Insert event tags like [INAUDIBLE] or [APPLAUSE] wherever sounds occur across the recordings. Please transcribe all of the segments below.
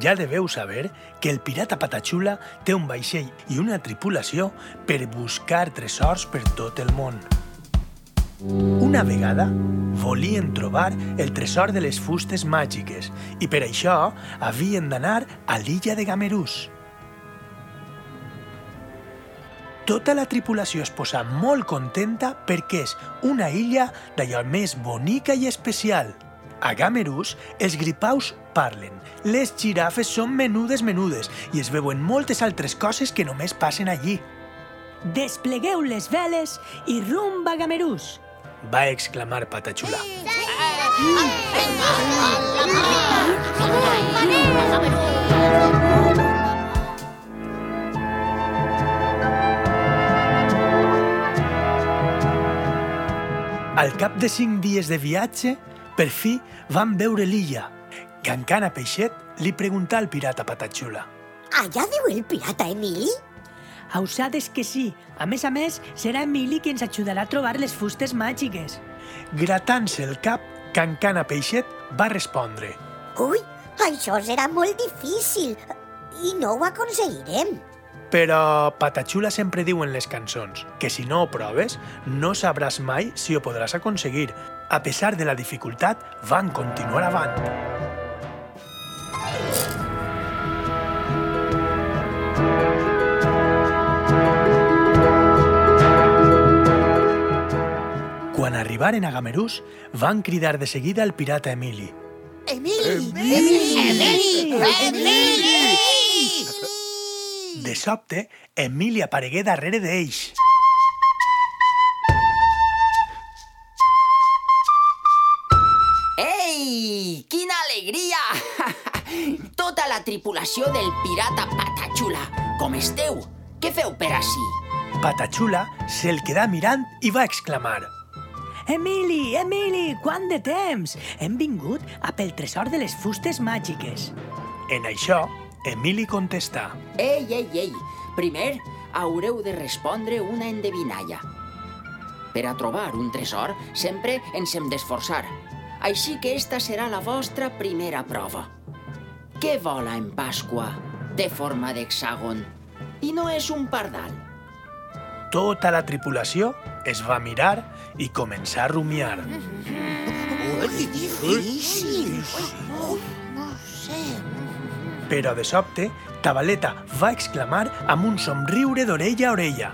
Ja deveu saber que el pirata Patachula té un vaixell i una tripulació per buscar tresors per tot el món. Una vegada volien trobar el tresor de les fustes màgiques i per això havien d'anar a l'illa de Gamerús. Tota la tripulació es posa molt contenta perquè és una illa d'allò més bonica i especial. A Gamerús, els gripaus parlen, les girafes són menudes menudes i es veuen moltes altres coses que només passen allí. Desplegueu les veles i rumba a Gamerús. Va exclamar Patachula. Al cap de cinc dies de viatge, per fi van veure l'illa. Cancana Peixet li preguntà al pirata Patachula. Allà diu el pirata Emili? Ausades que sí. A més a més, serà Emili qui ens ajudarà a trobar les fustes màgiques. Gratant-se el cap, Cancana Peixet va respondre. Ui, això serà molt difícil i no ho aconseguirem. Però Patachula sempre diu en les cançons que si no ho proves, no sabràs mai si ho podràs aconseguir. A pesar de la dificultat, van continuar avant. Quan arribaren a Gamerús, van cridar de seguida al pirata Emili. Emili! Emili! Emili! De sobte, Emili aparegué darrere d'ells. Ei, quina alegria! [LAUGHS] Tota la tripulació del pirata Patachula. Com esteu? Què feu per ací? Patachula se'l quedà mirant i va exclamar. Emili, Emili, quant de temps! Hem vingut a pel tresor de les fustes màgiques. En això, Emili contestà. Ei, ei, ei! Primer haureu de respondre una endevinalla. Per a trobar un tresor sempre ens hem d'esforçar. Així que esta serà la vostra primera prova. Què vola en Pasqua? Té forma d'hexàgon. I no és un pardal. Tota la tripulació es va mirar i començar a rumiar. Difícil! No sé... Però de sobte, Tabaleta va exclamar amb un somriure d'orella a orella.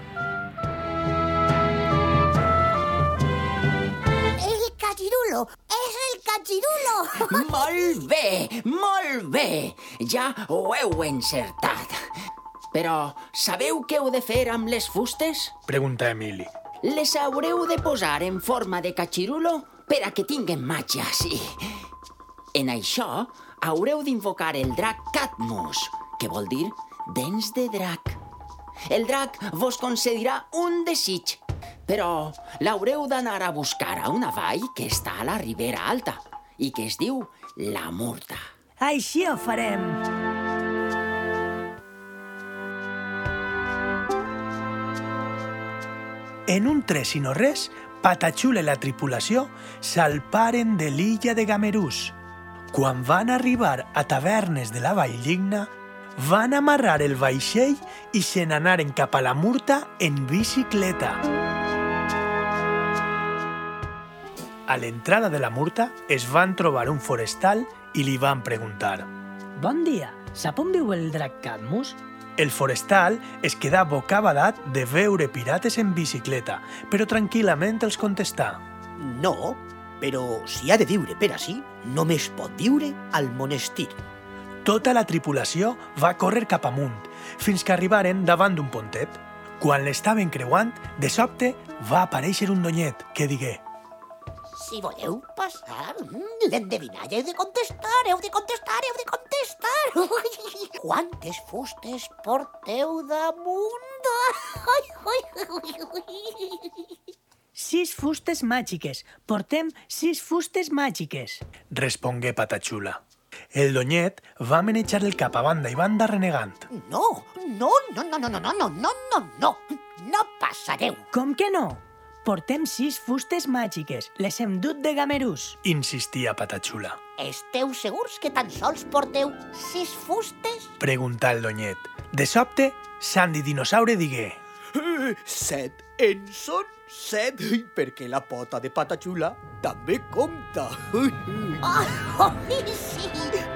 El cachirulo! És el cachirulo! [LAUGHS] Molt bé, molt bé. Ja ho heu encertat. Però sabeu què heu de fer amb les fustes? Pregunta Emili. Les haureu de posar en forma de catxirulo per a que tinguen màgia, sí. En això haureu d'invocar el drac Cadmus, que vol dir dents de drac. El drac vos concedirà un desig, però l'haureu d'anar a buscar a una vall que està a la Ribera Alta i que es diu La Murta. Així ho farem. En un tres i no res, Patachula i la tripulació salparen de l'illa de Gamerús. Quan van arribar a tavernes de la Valldigna, van amarrar el vaixell i se n'anaren cap a la Murta en bicicleta. A l'entrada de la Murta es van trobar un forestal i li van preguntar. Bon dia. Sap on viu el drac Cadmus? El forestal es quedà bocabadat de veure pirates en bicicleta, però tranquil·lament els contestà. No, però si ha de viure per ací, només pot viure al monestir. Tota la tripulació va córrer cap amunt, fins que arribaren davant d'un pontet. Quan l'estaven creuant, de sobte va aparèixer un donyet que digué Si voleu passar, l'endevinalla heu de contestar, heu de contestar, heu de contestar. [LAUGHS] Ui, quantes fustes porteu damunt? [LAUGHS] Ai, ai, ai, ai. Sis fustes màgiques. Portem sis fustes màgiques. respongué Patachula. El donyet va manejar el cap a banda i banda renegant. No, no, no, no, no, no, no, no, no, no, no. no passareu. Com que no? Portem sis fustes màgiques. Les hem dut de gamerús. Insistia Patachula. Esteu segurs que tan sols porteu sis fustes? Preguntà el Donyet. De sobte, Sandy Dinosaure digué Eh, Set en són set, perquè la pota de patachula també compta. [LAUGHS] Oh, sí,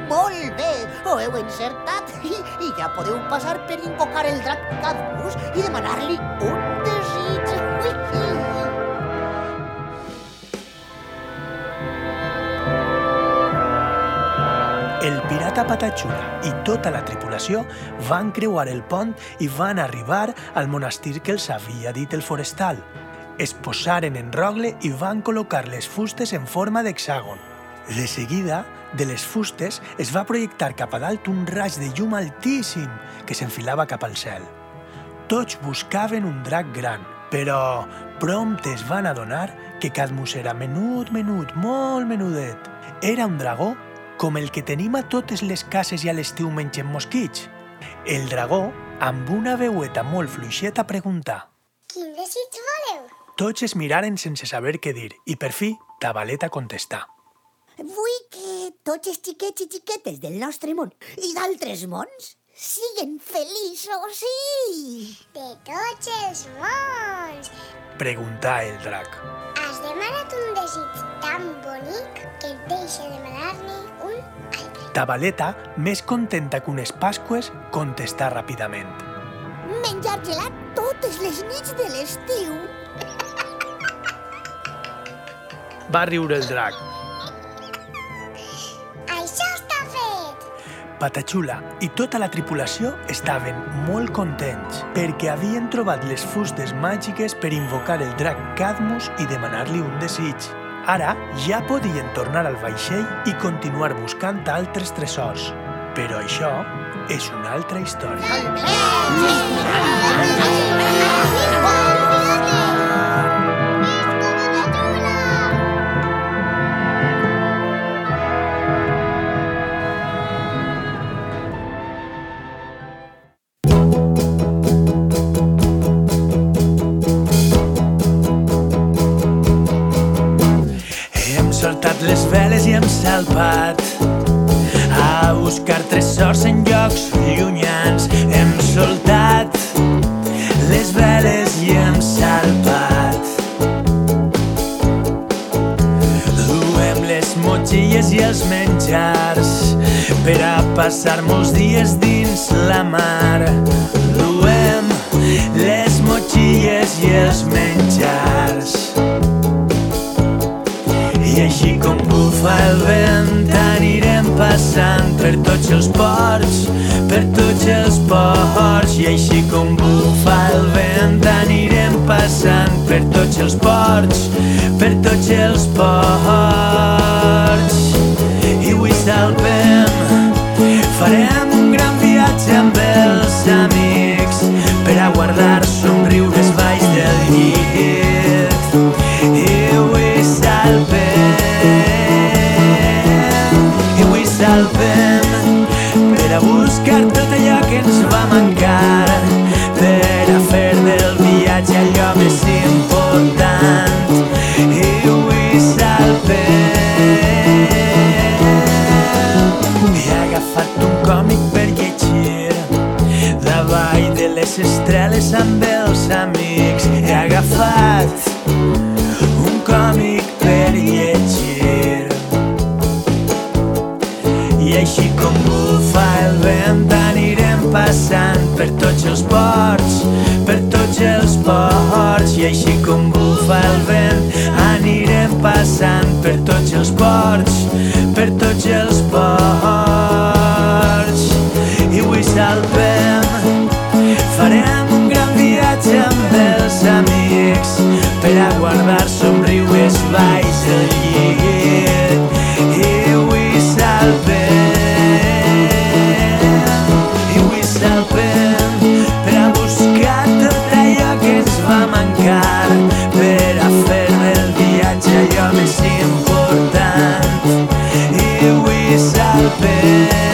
molt bé, ho heu encertat. I ja podeu passar per invocar el drac Cadmus i demanar-li un El pirata Patachula i tota la tripulació van creuar el pont i van arribar al monestir que els havia dit el forestal. Es posaren en rogle i van col·locar les fustes en forma d'hexàgon. De seguida, de les fustes es va projectar cap a dalt un raig de llum altíssim que s'enfilava cap al cel. Tots buscaven un drac gran, però prompte es van adonar que Cadmus era menut, menut, molt menudet. Era un dragó com el que tenim a totes les cases i a l'estiu mengen mosquits. El dragó, amb una veueta molt fluixeta, preguntà. Quin desig voleu? Tots es miraren sense saber què dir i per fi Tabaleta contestà. Vull que tots els xiquets i xiquetes del nostre món i d'altres mons siguen feliços, sí! De tots els mons! Preguntà el drac. Has demanat un desig tan bonic que et deixa demanar-ne un altre. Tabaleta, més contenta que unes pasques, contestà ràpidament. Menjar gelat totes les nits de l'estiu. Va riure el drac. Patachula i tota la tripulació estaven molt contents perquè havien trobat les fustes màgiques per invocar el drac Cadmus i demanar-li un desig. Ara ja podien tornar al vaixell i continuar buscant altres tresors. Però això és una altra història. Tresors en llocs llunyans. Hem soltat les veles i hem salpat. Duem les motxilles i els menjars per a passar molts dies dins la mar. Duem les motxilles i els menjars. I així com bufa el vent anirem passant per tots els ports, per tots els ports. I així com bufa el vent anirem passant per tots els ports, per tots els ports. I avui salpem, yeah.